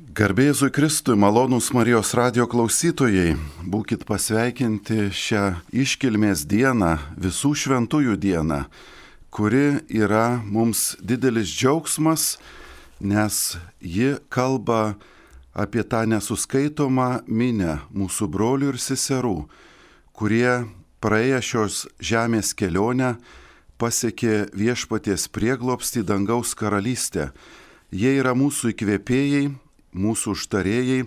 Garbėzui Kristui, malonūs Marijos radio klausytojai, būkite pasveikinti šią iškilmės dieną, visų šventųjų dieną, kuri yra mums didelis džiaugsmas, nes ji kalba apie tą nesuskaitomą minę mūsų brolių ir seserų, kurie praėję šios žemės kelionę pasiekė viešpaties prieglopstį dangaus karalystę. Jie yra mūsų įkvėpėjai, mūsų užtarėjai,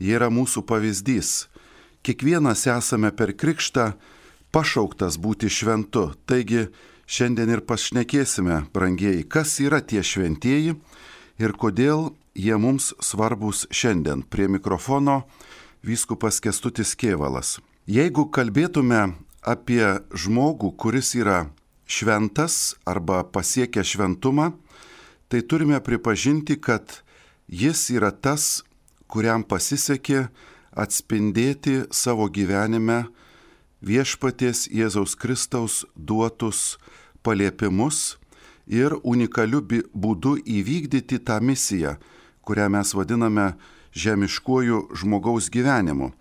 jie yra mūsų pavyzdys. Kiekvienas esame per krikštą pašauktas būti šventu. Taigi šiandien ir pašnekėsime, brangieji, kas yra tie šventieji ir kodėl jie mums svarbus šiandien. Prie mikrofono vyskupas Kestutis Kievalas. Jeigu kalbėtume apie žmogų, kuris yra šventas arba pasiekia šventumą, tai turime pripažinti, kad Jis yra tas, kuriam pasisekė atspindėti savo gyvenime viešpaties Jėzaus Kristaus duotus paliepimus ir unikaliu būdu įvykdyti tą misiją, kurią mes vadiname žemiškuoju žmogaus gyvenimu.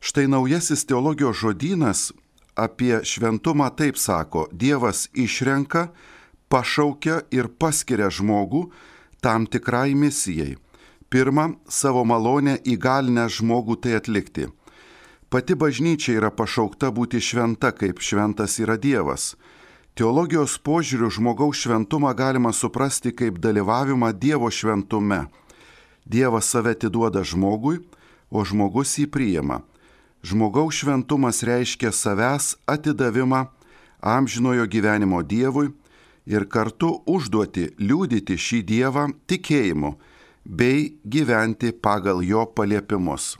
Štai naujasis teologijos žodynas apie šventumą taip sako, Dievas išrenka, pašaukia ir paskiria žmogų tam tikrai misijai Pirma, savo malonę įgalinę žmogų tai atlikti. Pati bažnyčia yra pašaukta būti šventa, kaip šventas yra Dievas. Teologijos požiūrių žmogaus šventumą galima suprasti kaip dalyvavimą Dievo šventume. Dievas save atiduoda žmogui, o žmogus jį priima. Žmogaus šventumas reiškia savęs atidavimą amžinojo gyvenimo Dievui ir kartu užduoti liūdyti šį Dievą tikėjimu bei gyventi pagal jo paliepimus.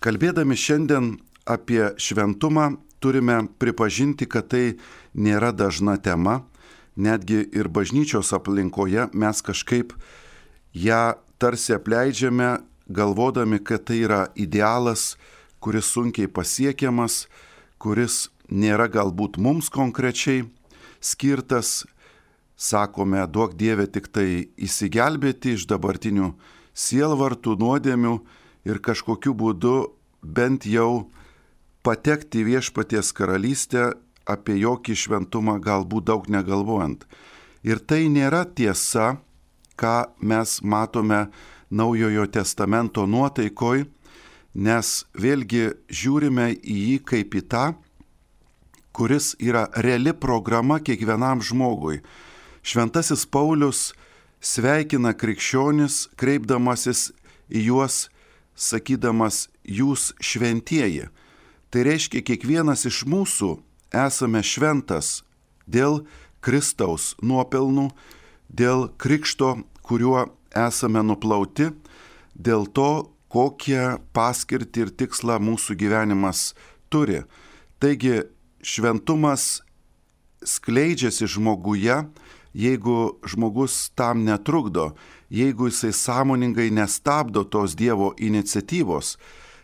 Kalbėdami šiandien apie šventumą, turime pripažinti, kad tai nėra dažna tema, netgi ir bažnyčios aplinkoje mes kažkaip ją tarsi apleidžiame, galvodami, kad tai yra idealas, kuris sunkiai pasiekiamas, kuris nėra galbūt mums konkrečiai skirtas, sakome, duok Dieve tik tai įsigelbėti iš dabartinių sielvartų, nuodėmių ir kažkokiu būdu bent jau patekti viešpaties karalystę, apie jokį šventumą galbūt daug negalvojant. Ir tai nėra tiesa, ką mes matome Naujojo testamento nuotaikoj, nes vėlgi žiūrime į jį kaip į tą, kuris yra reali programa kiekvienam žmogui Šventasis Paulius sveikina krikščionis, kreipdamasis į juos, sakydamas, jūs šventieji. Tai reiškia, kiekvienas iš mūsų esame šventas dėl Kristaus nuopelnų, dėl krikšto, kuriuo esame nuplauti, dėl to, kokią paskirtį ir tikslą mūsų gyvenimas turi. Taigi šventumas skleidžiasi žmoguje, jeigu žmogus tam netrukdo, jeigu jisai sąmoningai nestabdo tos Dievo iniciatyvos,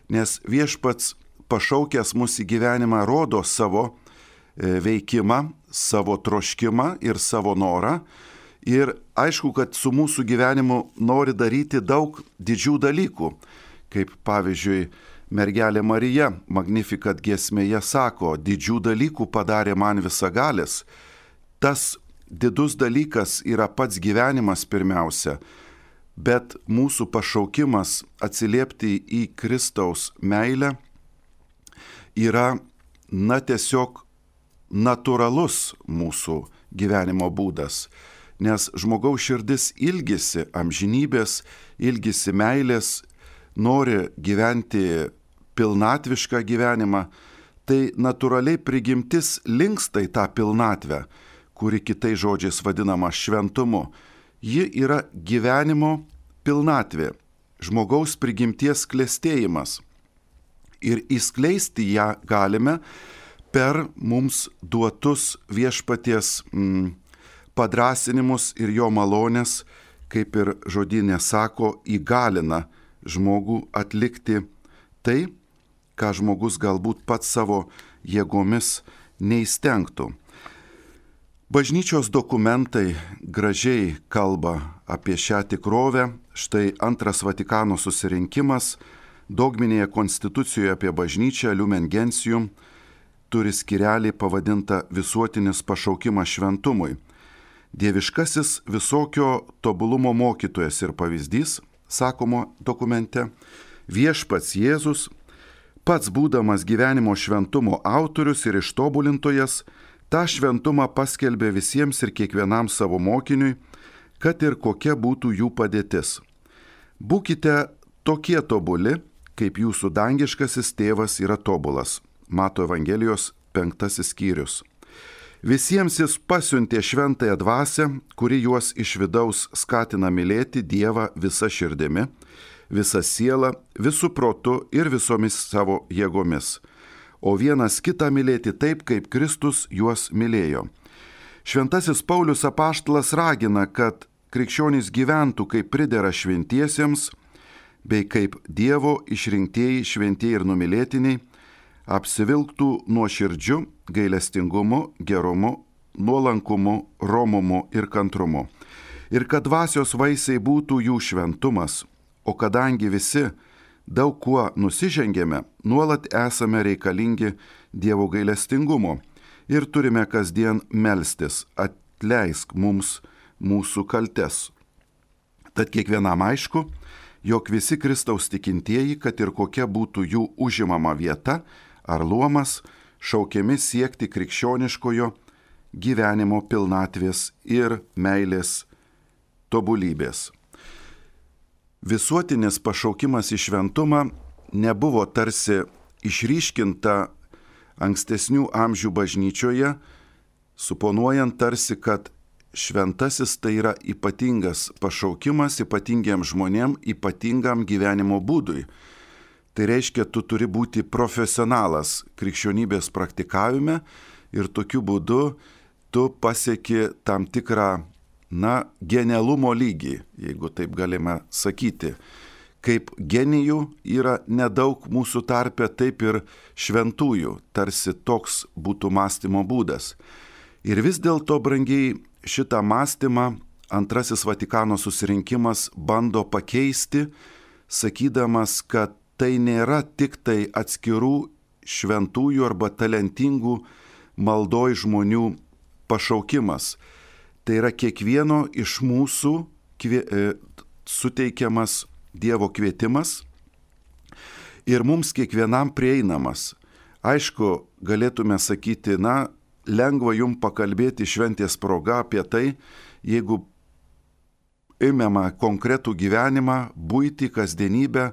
nes viešpats pašaukęs mūsų gyvenimą rodo savo e, veikimą, savo troškimą ir savo norą. Ir aišku, kad su mūsų gyvenimu nori daryti daug didžių dalykų, kaip pavyzdžiui, mergelė Marija Magnifikat giesmėje sako, didžių dalykų padarė man visagalis. Tas didus dalykas yra pats gyvenimas pirmiausia, bet mūsų pašaukimas atsiliepti į Kristaus meilę yra, na, tiesiog natūralus mūsų gyvenimo būdas. Nes žmogaus širdis ilgisi amžinybės, ilgisi meilės, nori gyventi pilnatvišką gyvenimą, tai natūraliai prigimtis linksta į tą pilnatvę kuri kitai žodžiais vadinama šventumu. Ji yra gyvenimo pilnatvė, žmogaus prigimties klėstėjimas. Ir įskleisti ją galime per mums duotus viešpaties mm, padrasinimus ir jo malonės, kaip ir žodinė sako, įgalina žmogų atlikti tai, ką žmogus galbūt pats savo jėgomis neįstengtų. Bažnyčios dokumentai gražiai kalba apie šią tikrovę, štai antras Vatikano susirinkimas dogminėje konstitucijoje apie bažnyčią Lumen Gentium turi skirelį pavadintą visuotinis pašaukimas šventumui. Dieviškasis visokio tobulumo mokytojas ir pavyzdys, sakoma dokumente, viešpats Jėzus, pats būdamas gyvenimo šventumo autorius ir ištobulintojas, tą šventumą paskelbė visiems ir kiekvienam savo mokiniui, kad ir kokia būtų jų padėtis. Būkite tokie tobuli, kaip jūsų dangiškasis tėvas yra tobulas. Mato Evangelijos penktasis skyrius. Visiems jis pasiuntė šventąją dvasę, kuri juos iš vidaus skatina mylėti Dievą visą širdimi, visą sielą, visų protu ir visomis savo jėgomis, o vienas kitą mylėti taip, kaip Kristus juos mylėjo. Šventasis Paulius apaštalas ragina, kad krikščionys gyventų kaip pridera šventiesiems, bei kaip Dievo išrinktieji šventieji ir numylėtiniai, apsivilktų nuoširdžiu gailestingumu, gerumu, nuolankumu, romumu ir kantrumu. Ir kad dvasios vaisiai būtų jų šventumas, o kadangi visi daug kuo nusižengėme, nuolat esame reikalingi Dievo gailestingumo ir turime kasdien melstis, atleisk mums mūsų kaltes. Tad kiekvienam aišku, jog visi Kristaus tikintieji, kad ir kokia būtų jų užimama vieta ar luomas, šaukiami siekti krikščioniškojo gyvenimo pilnatvės ir meilės tobulybės. Visuotinis pašaukimas į šventumą nebuvo tarsi išryškinta ankstesnių amžių bažnyčioje, suponuojant tarsi, kad šventasis tai yra ypatingas pašaukimas ypatingiem žmonėm, ypatingam gyvenimo būdui. Tai reiškia, tu turi būti profesionalas krikščionybės praktikavime ir tokiu būdu tu pasieki tam tikrą, na, genialumo lygį, jeigu taip galime sakyti. Kaip genijų yra nedaug mūsų tarpe, taip ir šventųjų, tarsi toks būtų mąstymo būdas. Ir vis dėlto, brangiai, šitą mąstymą antrasis Vatikano susirinkimas bando pakeisti, sakydamas, kad tai nėra tik tai atskirų šventųjų arba talentingų maldoj žmonių pašaukimas. Tai yra kiekvieno iš mūsų kvie, e, suteikiamas Dievo kvietimas ir mums kiekvienam prieinamas. Aišku, galėtume sakyti, na, lengva jum pakalbėti šventės proga apie tai, jeigu imama konkretų gyvenimą, būti, kasdienybę,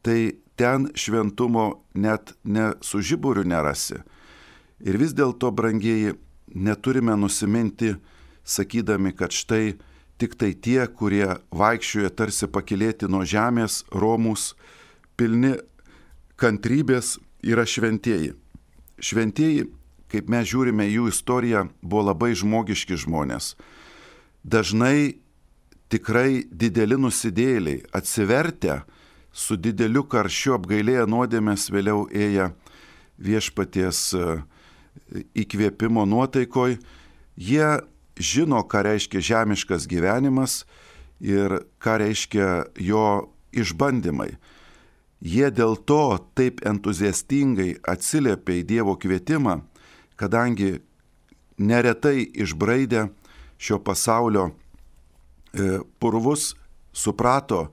tai ten šventumo net ne su žiburiu nerasi. Ir vis dėlto, brangieji, neturime nusiminti, sakydami, kad štai tik tai tie, kurie vaikščioja tarsi pakilėti nuo žemės, romus, pilni kantrybės, yra šventieji. Šventieji kaip mes žiūrime jų istoriją, buvo labai žmogiški žmonės. Dažnai tikrai dideli nusidėliai, atsivertę su dideliu karščiu apgailėję nuodėmės vėliau ėję viešpaties e, įkvėpimo nuotaikoj, jie žino, ką reiškia žemiškas gyvenimas ir ką reiškia jo išbandymai. Jie dėl to taip entuziastingai atsiliepia į Dievo kvietimą, kadangi neretai išbraidę šio pasaulio e, purvus suprato,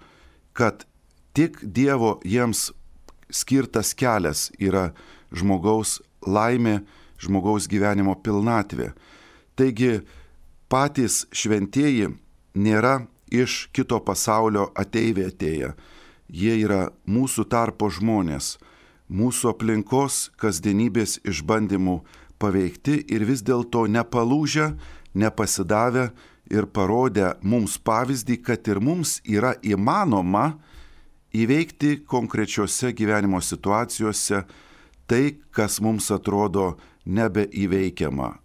kad tik Dievo jiems skirtas kelias yra žmogaus laimė, žmogaus gyvenimo pilnatvė. Taigi patys šventieji nėra iš kito pasaulio ateivė atėję. Jie yra mūsų tarpo žmonės, mūsų aplinkos kasdienybės išbandymų paveikti ir vis dėlto nepalūžę, nepasidavę ir parodę mums pavyzdį, kad ir mums yra įmanoma įveikti konkrečiose gyvenimo situacijose tai, kas mums atrodo nebeįveikiama.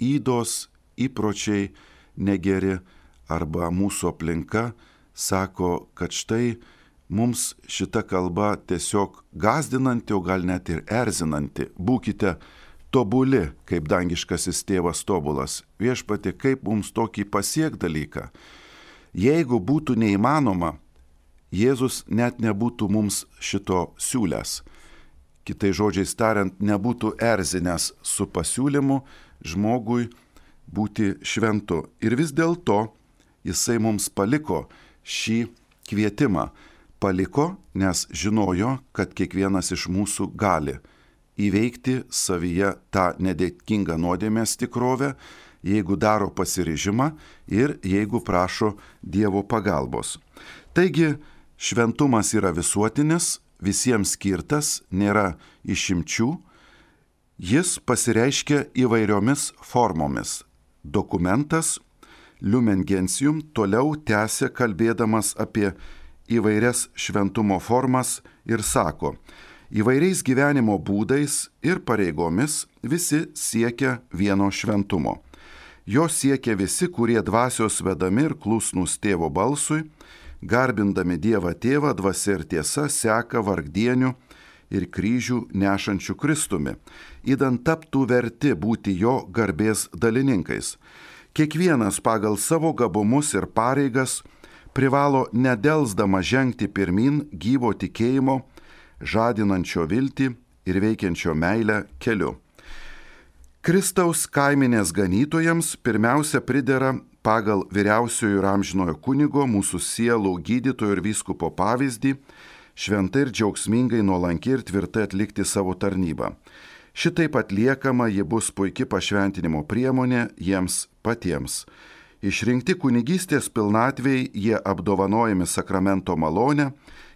Įdos, įpročiai negeri arba mūsų aplinka sako, kad štai mums šita kalba tiesiog gazdinanti, o gal net ir erzinanti. Būkite tobuli, kaip dangiškasis tėvas tobulas. Viešpati, kaip mums tokį pasiek dalyką. Jeigu būtų neįmanoma, Jėzus net nebūtų mums šito siūlęs. Kitai žodžiais tariant, nebūtų erzinęs su pasiūlymu žmogui būti šventu. Ir vis dėlto jisai mums paliko šį kvietimą. Paliko, nes žinojo, kad kiekvienas iš mūsų gali įveikti savyje tą nedėkingą nuodėmės tikrovę, jeigu daro pasiryžimą ir jeigu prašo Dievo pagalbos. Taigi, šventumas yra visuotinis, visiems skirtas, nėra išimčių, jis pasireiškia įvairiomis formomis. Dokumentas Lumen Gentium toliau tęsė kalbėdamas apie įvairias šventumo formas ir sako, įvairiais gyvenimo būdais ir pareigomis visi siekia vieno šventumo. Jo siekia visi, kurie dvasios vedami ir klusnus tėvo balsui, garbindami Dievą tėvą, dvasia ir tiesa seka vargdienių ir kryžių nešančių Kristumi, įdant taptų verti būti jo garbės dalininkais. Kiekvienas pagal savo gabumus ir pareigas privalo nedelsdama žengti pirmin gyvo tikėjimo, žadinančio viltį ir veikiančio meilę keliu. Kristaus kaiminės ganytojams pirmiausia pridera pagal vyriausiojo ir amžinojo kunigo mūsų sielų gydytojo ir vyskupo pavyzdį šventai ir džiaugsmingai nuolankiai ir tvirtai atlikti savo tarnybą. Šitaip atliekama ji bus puikia pašventinimo priemonė jiems patiems. Išrinkti kunigystės pilnatvėjai jie apdovanojami sakramento malonę,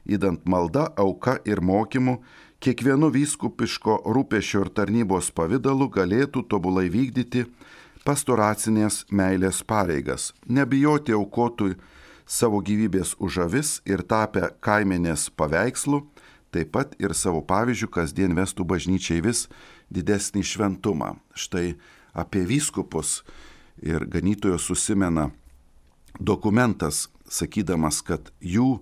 įdant malda, auka ir mokymu, kiekvienu vyskupiško rūpešio ir tarnybos pavydalu galėtų tobulai vykdyti pastoracinės meilės pareigas, nebijoti aukotui savo gyvybės už avis ir tapę kaimenės paveikslu, taip pat ir savo pavyzdžių kasdien vestų bažnyčiai vis didesnį šventumą. Štai apie vyskupus ir ganytojo susimena dokumentas, sakydamas, kad jų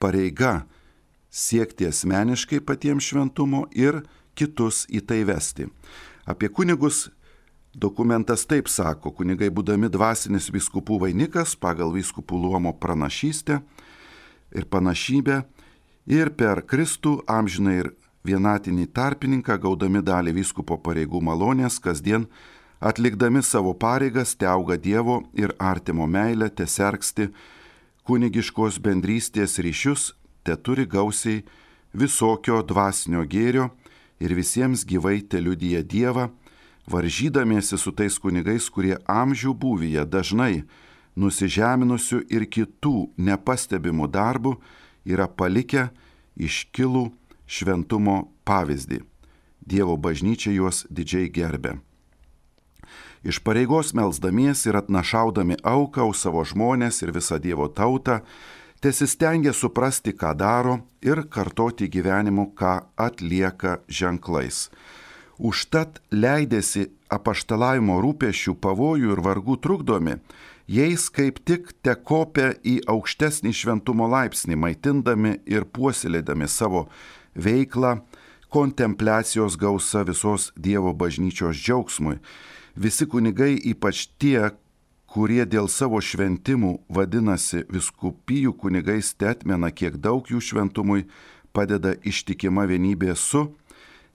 pareiga siekti asmeniškai patiems šventumo ir kitus į tai vesti. Apie kunigus dokumentas taip sako, kunigai būdami dvasinis viskupų vainikas pagal viskupų luomo pranašystę ir panašybę ir per Kristų amžinai ir vienatinį tarpininką gaudami dalį vyskupo pareigų malonės kasdien atlikdami savo pareigas te auga Dievo ir artimo meilę, te sergsti kunigiškos bendrystės ryšius, te turi gausiai visokio dvasinio gėrio ir visiems gyvai te liudyja Dievą, varžydamiesi su tais kunigais, kurie amžių būvyje dažnai nusižeminusių ir kitų nepastebimų darbų yra palikę iškilų šventumo pavyzdį. Dievo bažnyčia juos didžiai gerbė. Iš pareigos melzdamiesi ir atnašaudami auką už savo žmonės ir visą Dievo tautą, tesistengia suprasti, ką daro ir kartoti gyvenimu, ką atlieka ženklais. Užtat leidėsi apaštalavimo rūpešių pavojų ir vargų trukdomi, jais kaip tik te kopia į aukštesnį šventumo laipsnį, maitindami ir puoselėdami savo veiklą, kontempliacijos gausa visos Dievo bažnyčios džiaugsmui. Visi kunigai, ypač tie, kurie dėl savo šventimų vadinasi viskupijų kunigais, te atmena, kiek daug jų šventumui padeda ištikima vienybė su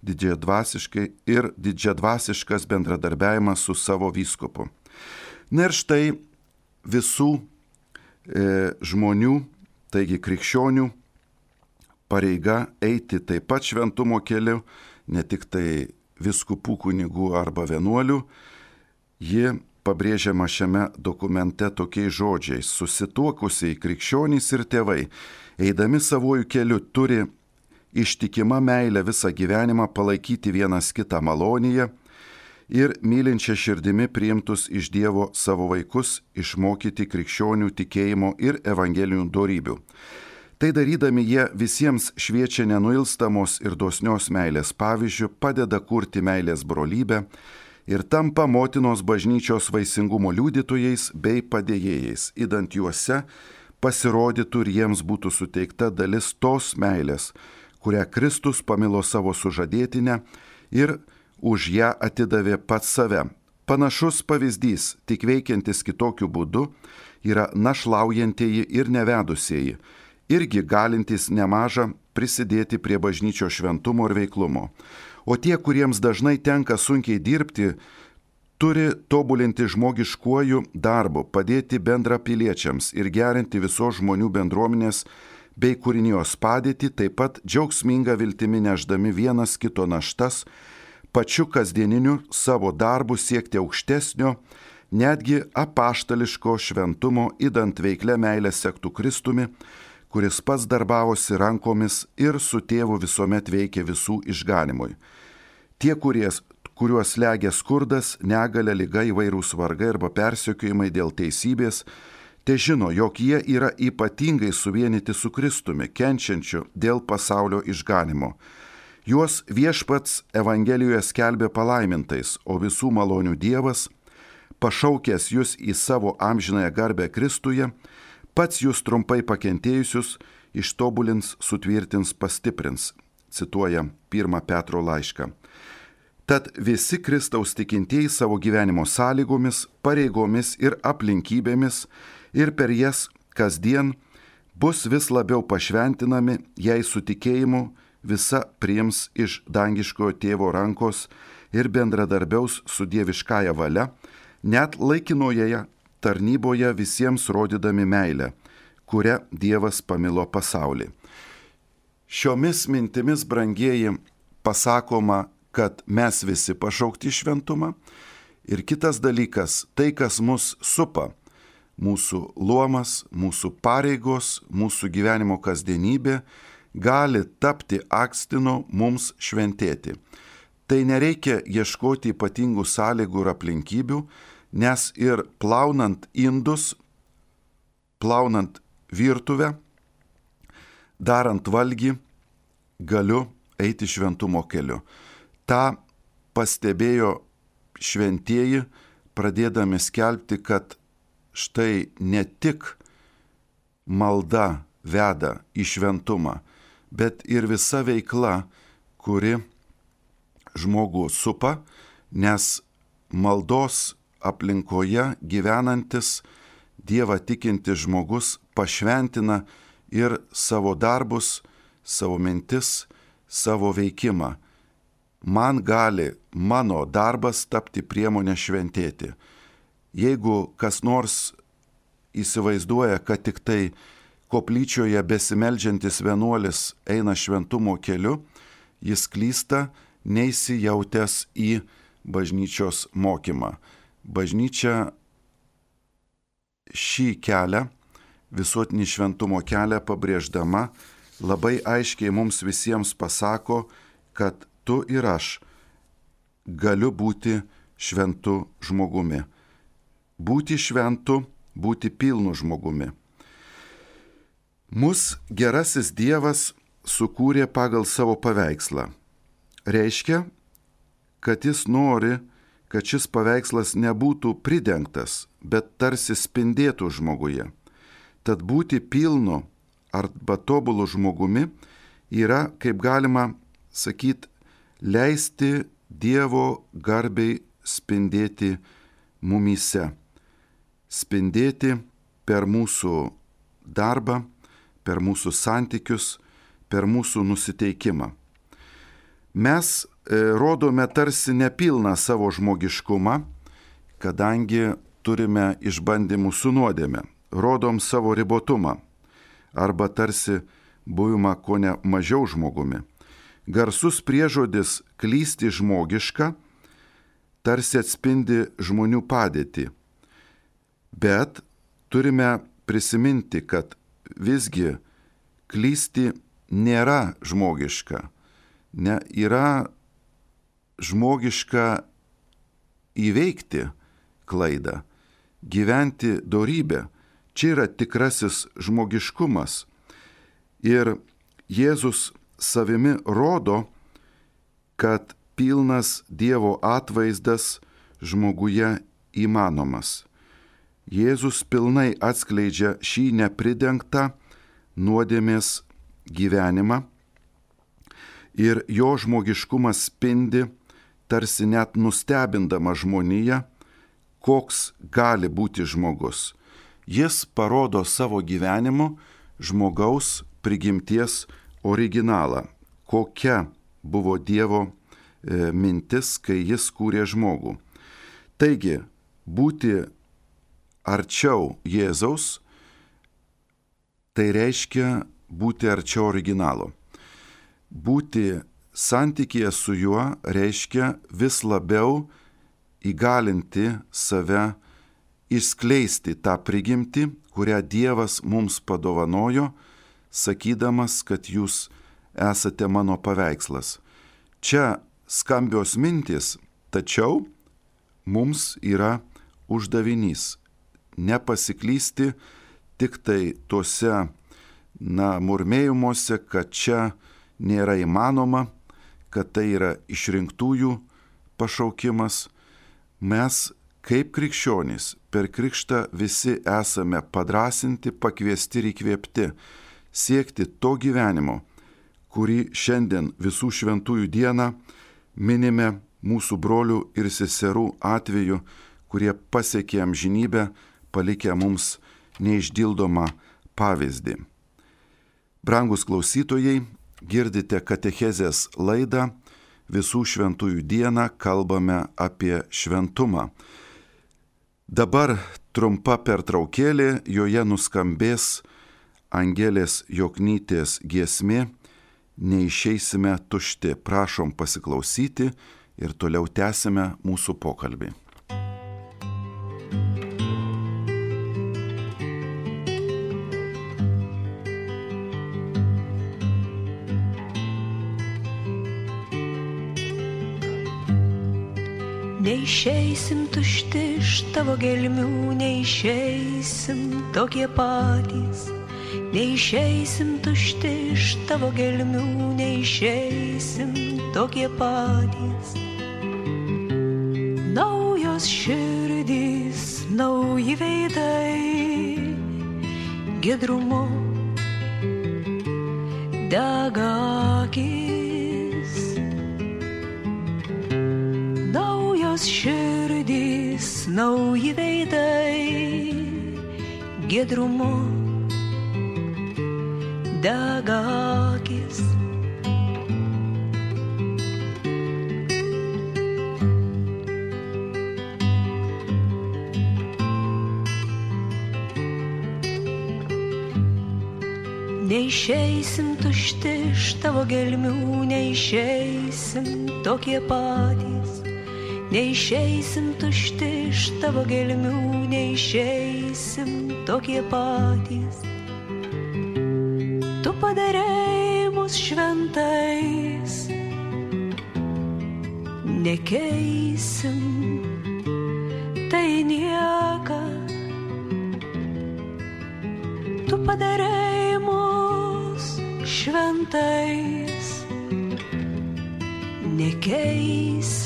didžiadvasiškai ir didžiadvasiškas bendradarbiavimas su savo vyskupu. Na ir štai visų e, žmonių, taigi krikščionių, pareiga eiti taip pat šventumo keliu, ne tik tai viskupų kunigų arba vienuolių, ji pabrėžiama šiame dokumente tokiais žodžiais - susituokusiai krikščionys ir tėvai, eidami savojų keliu, turi ištikima meilė visą gyvenimą palaikyti vienas kitą malonyje ir mylinčia širdimi priimtus iš Dievo savo vaikus išmokyti krikščionių tikėjimo ir evangelinių darybių. Tai darydami jie visiems šviečia nenuilstamos ir dosnios meilės pavyzdžių, padeda kurti meilės brolybę ir tampa motinos bažnyčios vaisingumo liudytojais bei padėjėjais, įdant juose pasirodytų ir jiems būtų suteikta dalis tos meilės, kurią Kristus pamilo savo sužadėtinę ir už ją atidavė pats save. Panašus pavyzdys, tik veikiantis kitokiu būdu, yra našlaujantieji ir nevedusieji, irgi galintys nemažą prisidėti prie bažnyčio šventumo ir veiklumo. O tie, kuriems dažnai tenka sunkiai dirbti, turi tobulinti žmogiškuoju darbu, padėti bendrapiliečiams ir gerinti visos žmonių bendruomenės bei kūrinijos padėtį, taip pat džiaugsminga viltimi neždami vienas kito naštas, pačiu kasdieniniu savo darbu siekti aukštesnio, netgi apaštališko šventumo, įdant veiklę meilę sektų Kristumi, kuris pats darbavosi rankomis ir su tėvu visuomet veikė visų išganimui. Tie, kurie, kuriuos legia skurdas, negalė, lyga įvairūs vargai arba persekiojimai dėl teisybės, te žino, jog jie yra ypatingai suvienyti su Kristumi, kenčiančiu dėl pasaulio išganimo. Juos viešpats Evangelijoje skelbė palaimintais, o visų malonių Dievas, pašaukęs jūs į savo amžinąją garbę Kristuje, pats jūs trumpai pakentėjusius ištobulins, sutvirtins, pastiprins, cituoja 1 Petro laišką. Tad visi Kristaus tikintieji savo gyvenimo sąlygomis, pareigomis ir aplinkybėmis ir per jas kasdien bus vis labiau pašventinami, jei su tikėjimu visa priims iš dangiškojo tėvo rankos ir bendradarbiaus su dieviškąja valia, net laikinoje tarnyboje visiems rodydami meilę, kurią Dievas pamilo pasaulį. Šiomis mintimis, brangieji, pasakoma, kad mes visi pašaukti šventumą. Ir kitas dalykas, tai, kas mus supa, mūsų luomas, mūsų pareigos, mūsų gyvenimo kasdienybė, gali tapti akstinu mums šventėti. Tai nereikia ieškoti ypatingų sąlygų ir aplinkybių, nes ir plaunant indus, plaunant virtuvę, darant valgy, galiu eiti šventumo keliu. Ta pastebėjo šventieji, pradėdami skelbti, kad štai ne tik malda veda į šventumą, bet ir visa veikla, kuri žmogų supa, nes maldos aplinkoje gyvenantis Dievą tikintis žmogus pašventina ir savo darbus, savo mintis, savo veikimą. Man gali mano darbas tapti priemonė šventėti. Jeigu kas nors įsivaizduoja, kad tik tai koplyčioje besimeldžiantis vienuolis eina šventumo keliu, jis klysta neįsijautęs į bažnyčios mokymą bažnyčia šį kelią, visuotinį šventumo kelią pabrėždama, labai aiškiai mums visiems pasako, kad tu ir aš galiu būti šventu žmogumi. Būti šventu, būti pilnu žmogumi. Mus gerasis Dievas sukūrė pagal savo paveikslą. Reiškia, kad jis nori, kad šis paveikslas nebūtų pridengtas, bet tarsi spindėtų žmoguje. Tad būti pilnu arba tobulu žmogumi yra, kaip galima sakyti, leisti Dievo garbiai spindėti mumyse. Spindėti per mūsų darbą, per mūsų santykius, per mūsų nusiteikimą. Mes E, rodome tarsi nepilną savo žmogiškumą, kadangi turime išbandymų su nuodėme, rodom savo ribotumą arba tarsi buvimą ko ne mažiau žmogumi. Garsus priežodis klysti žmogiška tarsi atspindi žmonių padėtį. Bet turime prisiminti, kad visgi klysti nėra žmogiška. Ne, yra žmogiška įveikti klaidą, gyventi darybę. Čia yra tikrasis žmogiškumas. Ir Jėzus savimi rodo, kad pilnas Dievo atvaizdas žmoguje įmanomas. Jėzus pilnai atskleidžia šį nepridengtą nuodėmės gyvenimą ir jo žmogiškumas spindi tarsi net nustebindama žmoniją, koks gali būti žmogus. jis parodo savo gyvenimu žmogaus prigimties originalą, kokia buvo Dievo e, mintis, kai jis kūrė žmogų. Taigi, būti arčiau Jėzaus, tai reiškia būti arčiau originalo. Būti santykėje su juo reiškia vis labiau įgalinti save išskleisti tą prigimtį, kurią Dievas mums padovanojo, sakydamas, kad jūs esate mano paveikslas. Čia skambios mintis, tačiau mums yra uždavinys nepasiklysti tik tai tuose, na, murmėjimuose, kad čia nėra įmanoma, kad tai yra išrinktųjų pašaukimas. Mes kaip krikščionys per krikštą visi esame padrasinti, pakviesti ir įkvėpti siekti to gyvenimo, kurį šiandien visų šventųjų dieną minime mūsų brolių ir seserų atveju, kurie pasiekė amžinybę palikę mums neišdildomą pavyzdį. Brangus klausytojai, girdite Katechezės laidą visų šventųjų dieną kalbame apie šventumą. Dabar trumpa pertraukėlė, joje nuskambės Angelės Joknytės giesmė Neišeisime tušti. Prašom pasiklausyti ir toliau tęsime mūsų pokalbį. Neišeisim tušti iš tavo gelmių, neišeisim tokie patys. Neišeisim tušti iš tavo gelmių, neišeisim tokie patys. Naujos širdys, nauji veidai, gedrumo degakis. Širdys, nauji veidai, gedrumu degakis. Neišeisim tušti iš tavo gelmių, neišeisim tokie patys Neišeisim tušti iš tavo gelmių, neišeisim tokie patys. Tu padarei mus šventais, nekeisim tai nieką. Tu padarei mus šventais, nekeisim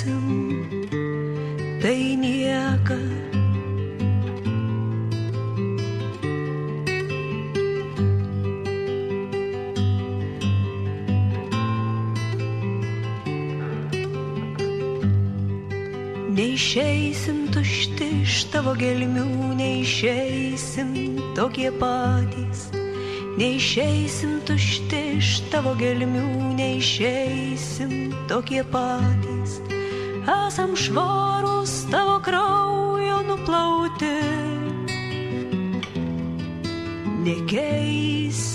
Neišeisim tušti iš tavo gelmių, neišeisim tokie patys. Neišeisim tušti iš tavo gelmių, neišeisim tokie patys esam švarus tavo kraujo nuplauti. Nekeisim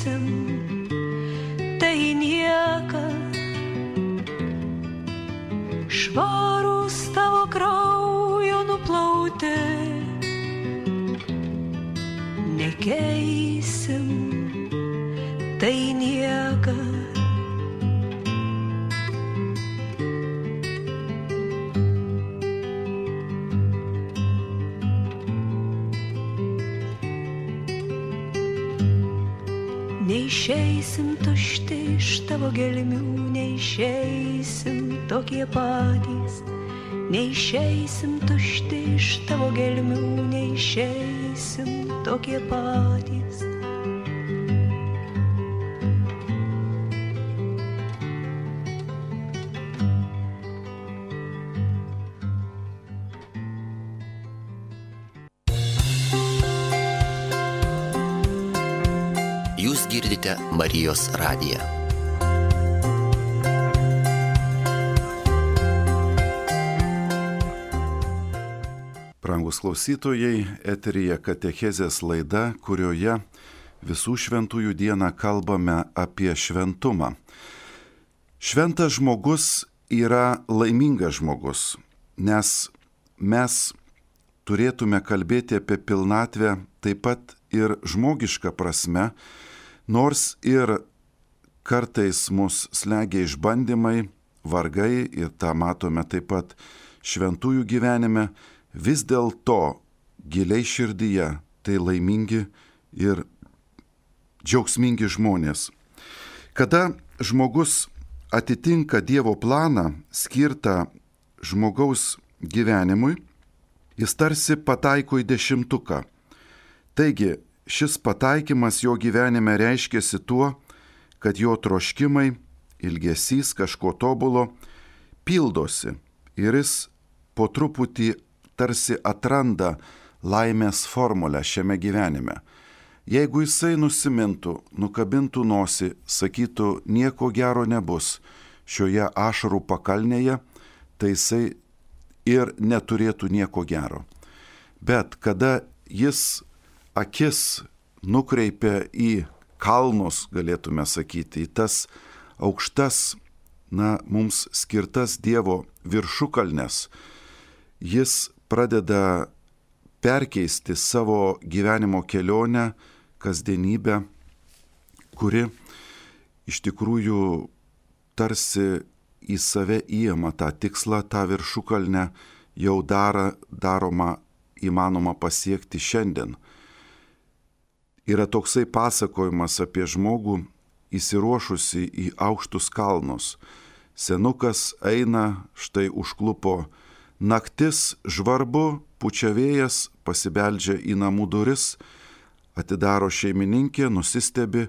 tokie patys, neišeisim tušti iš tavo gelmių, neišeisim tokie patys. Jūs girdite Marijos radiją. Prangus klausytojai, eterija Katechezės laida, kurioje visų šventųjų dieną kalbame apie šventumą. Šventas žmogus yra laimingas žmogus, nes mes turėtume kalbėti apie pilnatvę taip pat ir žmogišką prasme, nors ir kartais mus slegia išbandymai, vargai ir tą matome taip pat šventųjų gyvenime, vis dėlto giliai širdyje tai laimingi ir džiaugsmingi žmonės. Kada žmogus atitinka Dievo planą skirtą žmogaus gyvenimui, jis tarsi pataiko į dešimtuką. Taigi šis pataikymas jo gyvenime reiškėsi tuo, kad jo troškimai, ilgesys kažko tobulo pildosi ir jis po truputį tarsi atranda laimės formulę šiame gyvenime. Jeigu jisai nusimintų, nukabintų nosį, sakytų, nieko gero nebus šioje ašarų pakalnėje, tai jisai ir neturėtų nieko gero. Bet kada jis akis nukreipia į kalnus, galėtume sakyti, į tas aukštas, na, mums skirtas Dievo viršukalnes, jis pradeda perkeisti savo gyvenimo kelionę, kasdienybę, kuri iš tikrųjų tarsi į save įėma tą tikslą, tą viršukalnę jau dara, daroma įmanoma pasiekti šiandien. Yra toksai pasakojimas apie žmogų įsiruošusi į aukštus kalnus. Senukas eina, štai užklupo Naktis žvarbu, pučia vėjas, pasibeldžia į namų duris, atidaro šeimininkė, nusistebi,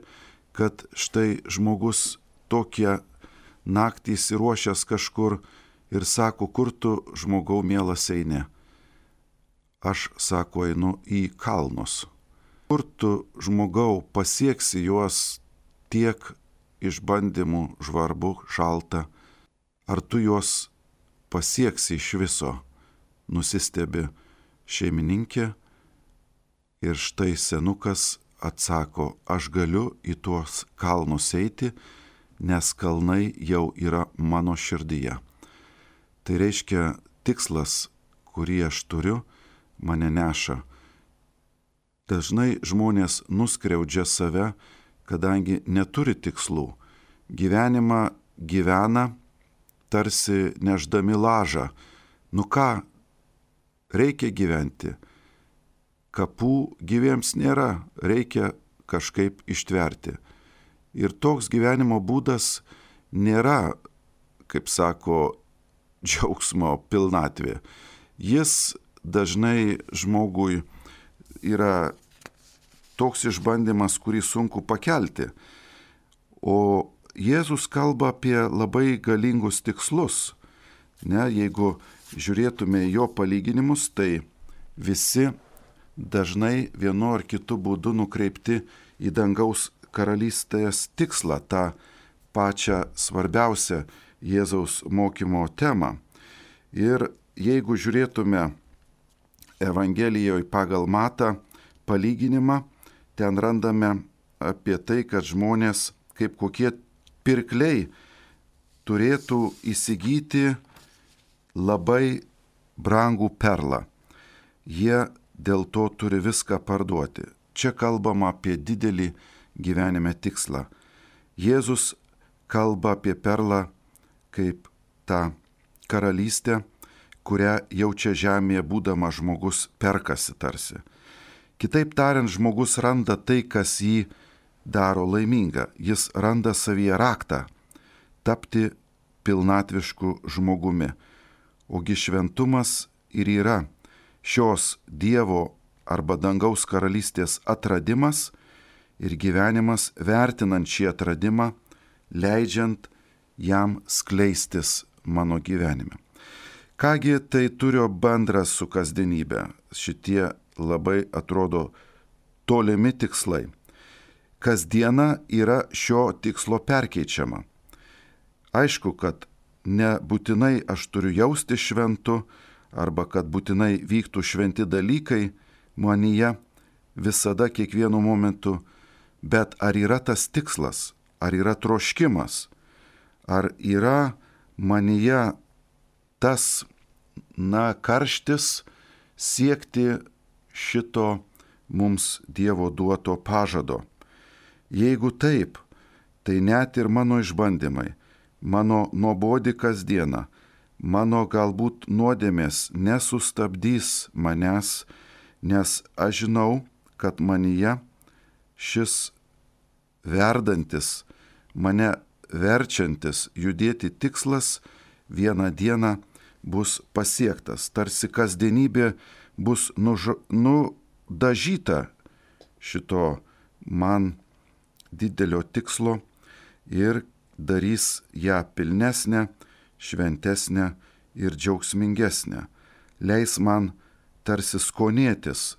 kad štai žmogus tokie naktį įsiruošęs kažkur ir sako, kur tu žmogau mielas eini. Aš sako, einu į kalnus. Kur tu žmogau pasieksi juos tiek išbandymų žvarbu, šalta, ar tu juos pasieksi iš viso, nusistebi šeimininkė ir štai senukas atsako, aš galiu į tuos kalnus eiti, nes kalnai jau yra mano širdyje. Tai reiškia, tikslas, kurį aš turiu, mane neša. Dažnai žmonės nuskriaudžia save, kadangi neturi tikslų. Gyvenimą gyvena tarsi neždami lažą. Nu ką, reikia gyventi. Kapų gyviems nėra, reikia kažkaip ištverti. Ir toks gyvenimo būdas nėra, kaip sako, džiaugsmo pilnatvė. Jis dažnai žmogui yra toks išbandymas, kurį sunku pakelti. O Jėzus kalba apie labai galingus tikslus. Ne, jeigu žiūrėtume jo palyginimus, tai visi dažnai vienu ar kitu būdu nukreipti į dangaus karalystės tikslą, tą pačią svarbiausią Jėzaus mokymo temą. Ir jeigu žiūrėtume Evangelijoje pagal matą palyginimą, ten randame apie tai, kad žmonės kaip kokie pirkliai turėtų įsigyti labai brangų perlą. Jie dėl to turi viską parduoti. Čia kalbama apie didelį gyvenime tikslą. Jėzus kalba apie perlą kaip tą karalystę, kurią jaučia žemėje būdama žmogus perkasi tarsi. Kitaip tariant, žmogus randa tai, kas jį daro laimingą. Jis randa savyje raktą tapti pilnatvišku žmogumi. Ogi šventumas ir yra šios Dievo arba dangaus karalystės atradimas ir gyvenimas vertinant šį atradimą, leidžiant jam skleistis mano gyvenime. Kągi tai turi bendra su kasdienybė, šitie labai atrodo tolimi tikslai. Kasdiena yra šio tikslo perkeičiama. Aišku, kad nebūtinai aš turiu jausti šventu, arba kad būtinai vyktų šventi dalykai manyje visada kiekvienu momentu, bet ar yra tas tikslas, ar yra troškimas, ar yra manyje tas, na, karštis siekti šito mums Dievo duoto pažado. Jeigu taip, tai net ir mano išbandymai, mano nuobodi kasdiena, mano galbūt nuodėmės nesustabdys manęs, nes aš žinau, kad manyje šis verdantis, mane verčiantis judėti tikslas vieną dieną bus pasiektas, tarsi kasdienybė bus nuž, nudažyta šito man didelio tikslo ir darys ją pilnesnę, šventesnę ir džiaugsmingesnę. Leis man tarsi skonėtis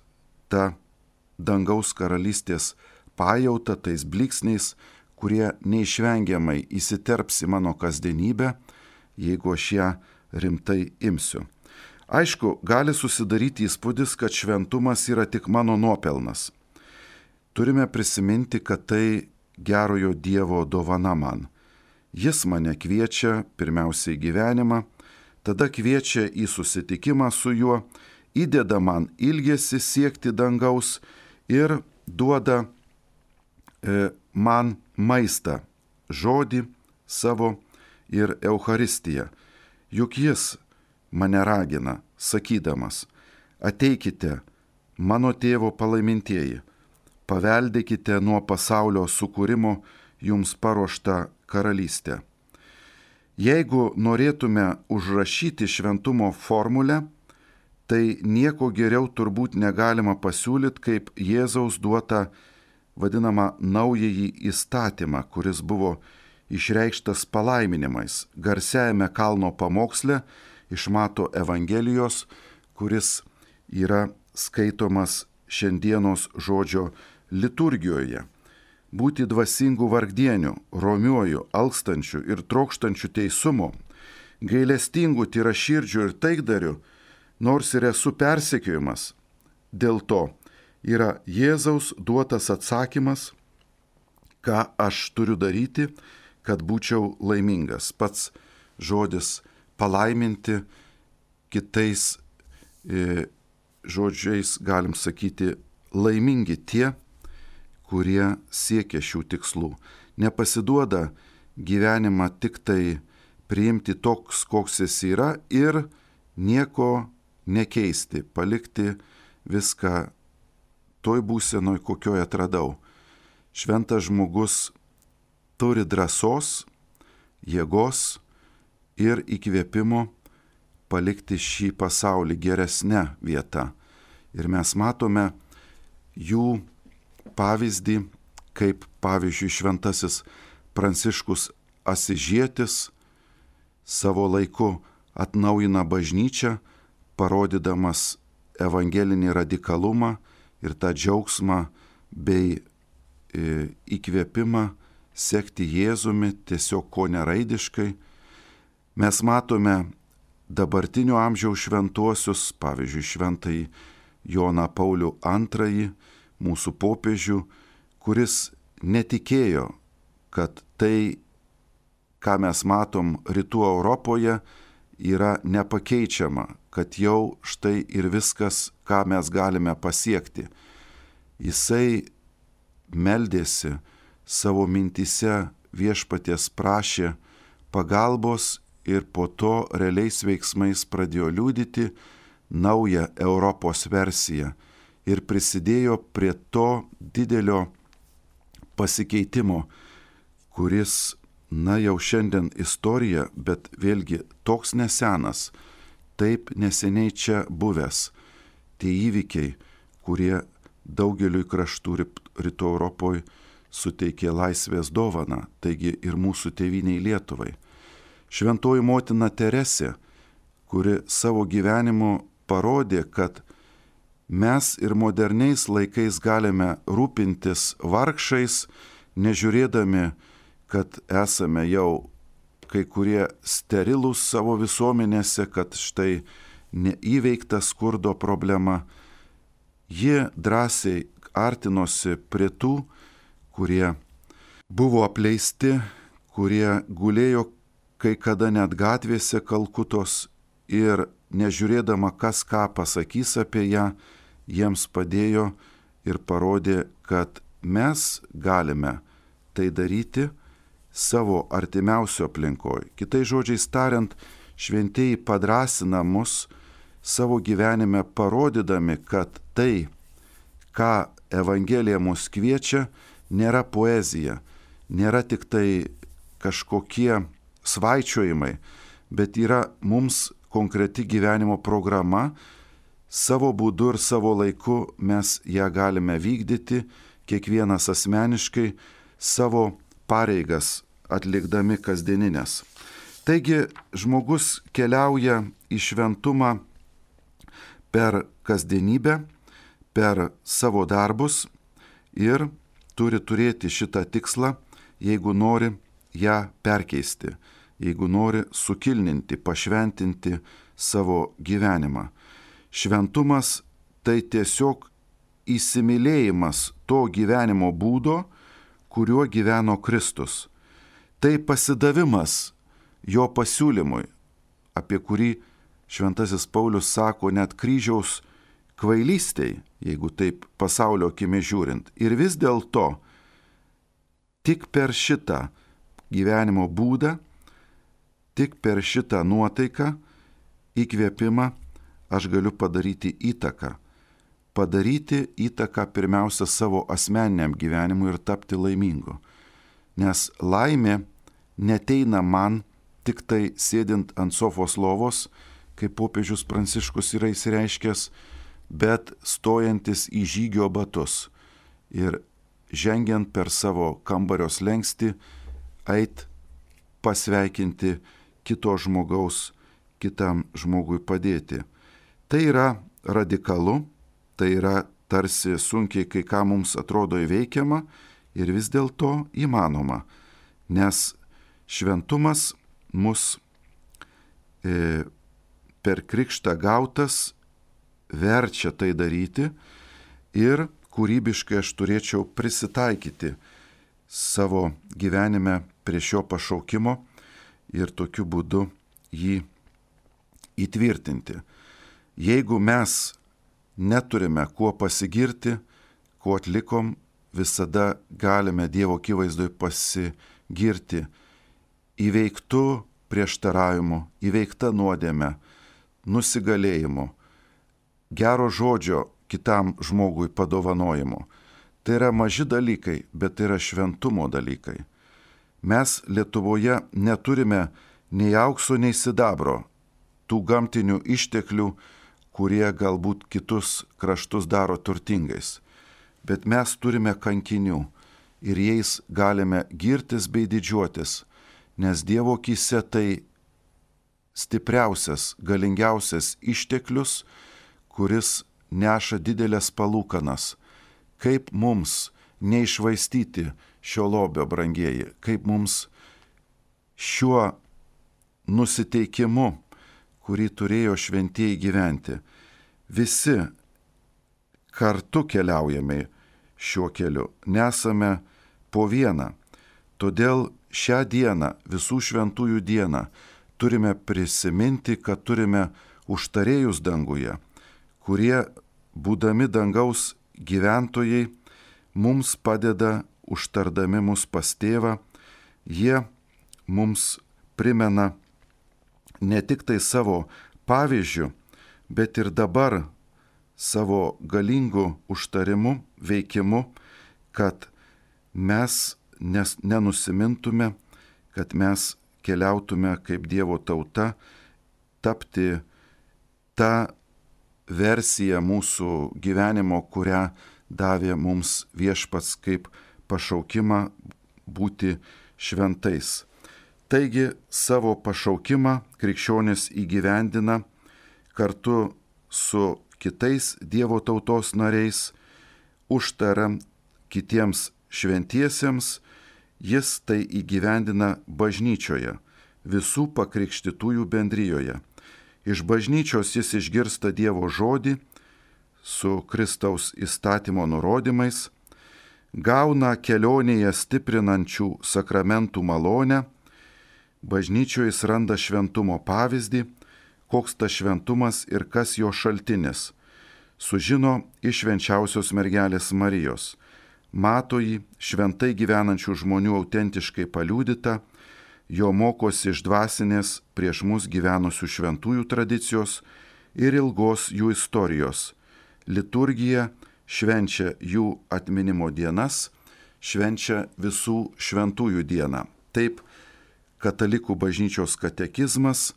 tą dangaus karalystės pajauta tais bliksniais, kurie neišvengiamai įsiterps į mano kasdienybę, jeigu aš ją rimtai imsiu. Aišku, gali susidaryti įspūdis, kad šventumas yra tik mano nuopelnas. Turime prisiminti, kad tai gerojo Dievo dovana man. Jis mane kviečia pirmiausia į gyvenimą, tada kviečia į susitikimą su juo, įdeda man ilgesi siekti dangaus ir duoda e, man maistą, žodį savo ir Euharistiją. Juk jis mane ragina, sakydamas, ateikite, mano tėvo palaimintieji, paveldėkite nuo pasaulio sukūrimo jums paruoštą karalystę. Jeigu norėtume užrašyti šventumo formulę, tai nieko geriau turbūt negalima pasiūlyti kaip Jėzaus duotą vadinamą naująjį įstatymą, kuris buvo išreikštas palaiminimais garsiajame kalno pamoksle iš Mato Evangelijos, kuris yra skaitomas šiandienos žodžio liturgijoje. Būti dvasingų vargdienių, romiuoju, alkstančių ir trokštančių teisumo, gailestingų tyraširdžių ir taikdarių, nors ir esu persekiojimas. Dėl to yra Jėzaus duotas atsakymas, ką aš turiu daryti, kad būčiau laimingas. Pats žodis palaiminti kitais e, žodžiais galim sakyti laimingi tie, kurie siekia šių tikslų. Nepasiduoda gyvenimą tik tai priimti toks, koks jis yra ir nieko nekeisti, palikti viską toj būsenoj, kokioje atradau. Šventas žmogus turi drąsos, jėgos ir įkvėpimo palikti šį pasaulį geresnę vietą. Ir mes matome jų pavyzdį, kaip pavyzdžiui šventasis Pranciškus Asižėtis savo laiku atnaujina bažnyčią, parodydamas evangelinį radikalumą ir tą džiaugsmą bei e, įkvėpimą sekti Jėzumi tiesiog ko neraidiškai. Mes matome dabartinio amžiaus šventuosius, pavyzdžiui, šventai Joną Paulių II, mūsų popiežių, kuris netikėjo, kad tai, ką mes matom rytų Europoje, yra nepakeičiama, kad jau štai ir viskas, ką mes galime pasiekti. Jisai meldėsi savo mintise viešpaties prašė pagalbos ir po to realiais veiksmais pradėjo liūdyti naują Europos versiją ir prisidėjo prie to didelio pasikeitimo, kuris, na jau šiandien istorija, bet vėlgi toks nesenas, taip neseniai čia buvęs. Tie įvykiai, kurie daugeliui kraštų rytų Europoje suteikė laisvės dovaną, taigi ir mūsų tėviniai Lietuvai. Šventoji motina Teresė, kuri savo gyvenimu parodė, kad mes ir moderniais laikais galime rūpintis vargšais, nežiūrėdami, kad esame jau kai kurie sterilūs savo visuomenėse, kad štai neįveikta skurdo problema. Ji drąsiai artinosi prie tų, kurie buvo apleisti, kurie gulėjo kai kada net gatvėse Kalkutos ir nežiūrėdama, kas ką pasakys apie ją, jiems padėjo ir parodė, kad mes galime tai daryti savo artimiausio aplinkoje. Kitai žodžiais tariant, šventieji padrasina mus savo gyvenime parodydami, kad tai, ką Evangelija mus kviečia, nėra poezija, nėra tik tai kažkokie svaičiojimai, bet yra mums konkreti gyvenimo programa, savo būdu ir savo laiku mes ją galime vykdyti, kiekvienas asmeniškai savo pareigas atlikdami kasdieninės. Taigi žmogus keliauja į šventumą per kasdienybę, per savo darbus ir turi turėti šitą tikslą, jeigu nori ją perkeisti, jeigu nori sukilninti, pašventinti savo gyvenimą. Šventumas tai tiesiog įsimylėjimas to gyvenimo būdo, kuriuo gyveno Kristus. Tai pasidavimas jo pasiūlymui, apie kurį Šventasis Paulius sako net kryžiaus kvailystiai, jeigu taip pasaulio akimi žiūrint. Ir vis dėlto tik per šitą gyvenimo būdą, tik per šitą nuotaiką, įkvėpimą aš galiu padaryti įtaką. Padaryti įtaką pirmiausia savo asmeniniam gyvenimui ir tapti laimingu. Nes laimė neteina man tik tai sėdint ant sofos lovos, kaip popiežius Pranciškus yra įsireiškęs, bet stojantis į žygio batus ir žengiant per savo kambarios lengsti, eit pasveikinti kito žmogaus, kitam žmogui padėti. Tai yra radikalu, tai yra tarsi sunkiai kai ką mums atrodo įveikiama ir vis dėlto įmanoma, nes šventumas mus e, per krikštą gautas verčia tai daryti ir kūrybiškai aš turėčiau prisitaikyti savo gyvenime prie šio pašaukimo ir tokiu būdu jį įtvirtinti. Jeigu mes neturime kuo pasigirti, kuo atlikom, visada galime Dievo akivaizdoj pasigirti įveiktų prieštaravimu, įveikta nuodėme, nusigalėjimu, gero žodžio kitam žmogui padovanojimu. Tai yra maži dalykai, bet tai yra šventumo dalykai. Mes Lietuvoje neturime nei aukso, nei sidabro, tų gamtinių išteklių, kurie galbūt kitus kraštus daro turtingais. Bet mes turime kankinių ir jais galime girtis bei didžiuotis, nes Dievo akise tai stipriausias, galingiausias išteklius, kuris neša didelės palūkanas. Kaip mums neišvaistyti šio lobio, brangieji, kaip mums šiuo nusiteikimu, kurį turėjo šventieji gyventi, visi kartu keliaujame šiuo keliu, nesame po vieną. Todėl šią dieną, visų šventųjų dieną, turime prisiminti, kad turime užtarėjus danguje, kurie, būdami dangaus gyventojai, mums padeda užtardami mus pas tėvą, jie mums primena ne tik tai savo pavyzdžių, bet ir dabar savo galingų užtarimų, veikimu, kad mes nes nenusimintume, kad mes keliautume kaip Dievo tauta, tapti tą versiją mūsų gyvenimo, kurią davė mums viešpats kaip pašaukimą būti šventais. Taigi savo pašaukimą krikščionis įgyvendina kartu su kitais Dievo tautos nariais, užtara kitiems šventiesiems, jis tai įgyvendina bažnyčioje, visų pakrikštytųjų bendryjoje. Iš bažnyčios jis išgirsta Dievo žodį su Kristaus įstatymo nurodymais, gauna kelionėje stiprinančių sakramentų malonę, bažnyčioje jis randa šventumo pavyzdį, koks tas šventumas ir kas jo šaltinis. Sužino iš švenčiausios mergelės Marijos mato jį šventai gyvenančių žmonių autentiškai paliūdytą, jo mokosi iš dvasinės prieš mus gyvenusių šventųjų tradicijos ir ilgos jų istorijos. Liturgija švenčia jų atminimo dienas, švenčia visų šventųjų dieną. Taip, katalikų bažnyčios katekizmas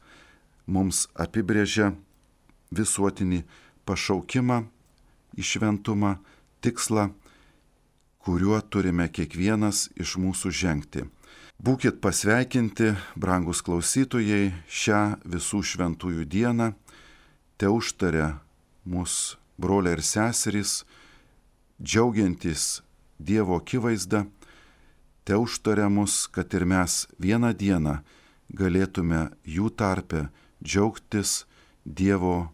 mums apibrėžia visuotinį pašaukimą į šventumą, tikslą kuriuo turime kiekvienas iš mūsų žengti. Būkit pasveikinti, brangus klausytojai, šią visų šventųjų dieną, te užtarė mūsų broliai ir seserys, džiaugiantis Dievo akivaizdą, te užtarė mus, kad ir mes vieną dieną galėtume jų tarpe džiaugtis Dievo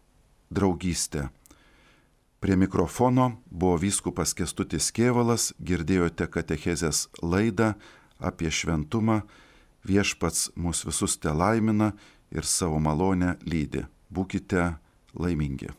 draugystę. Prie mikrofono buvo vyskupas Kestutis Kievalas, girdėjote katechezės laidą apie šventumą, viešpats mus visus te laimina ir savo malonę lydi. Būkite laimingi.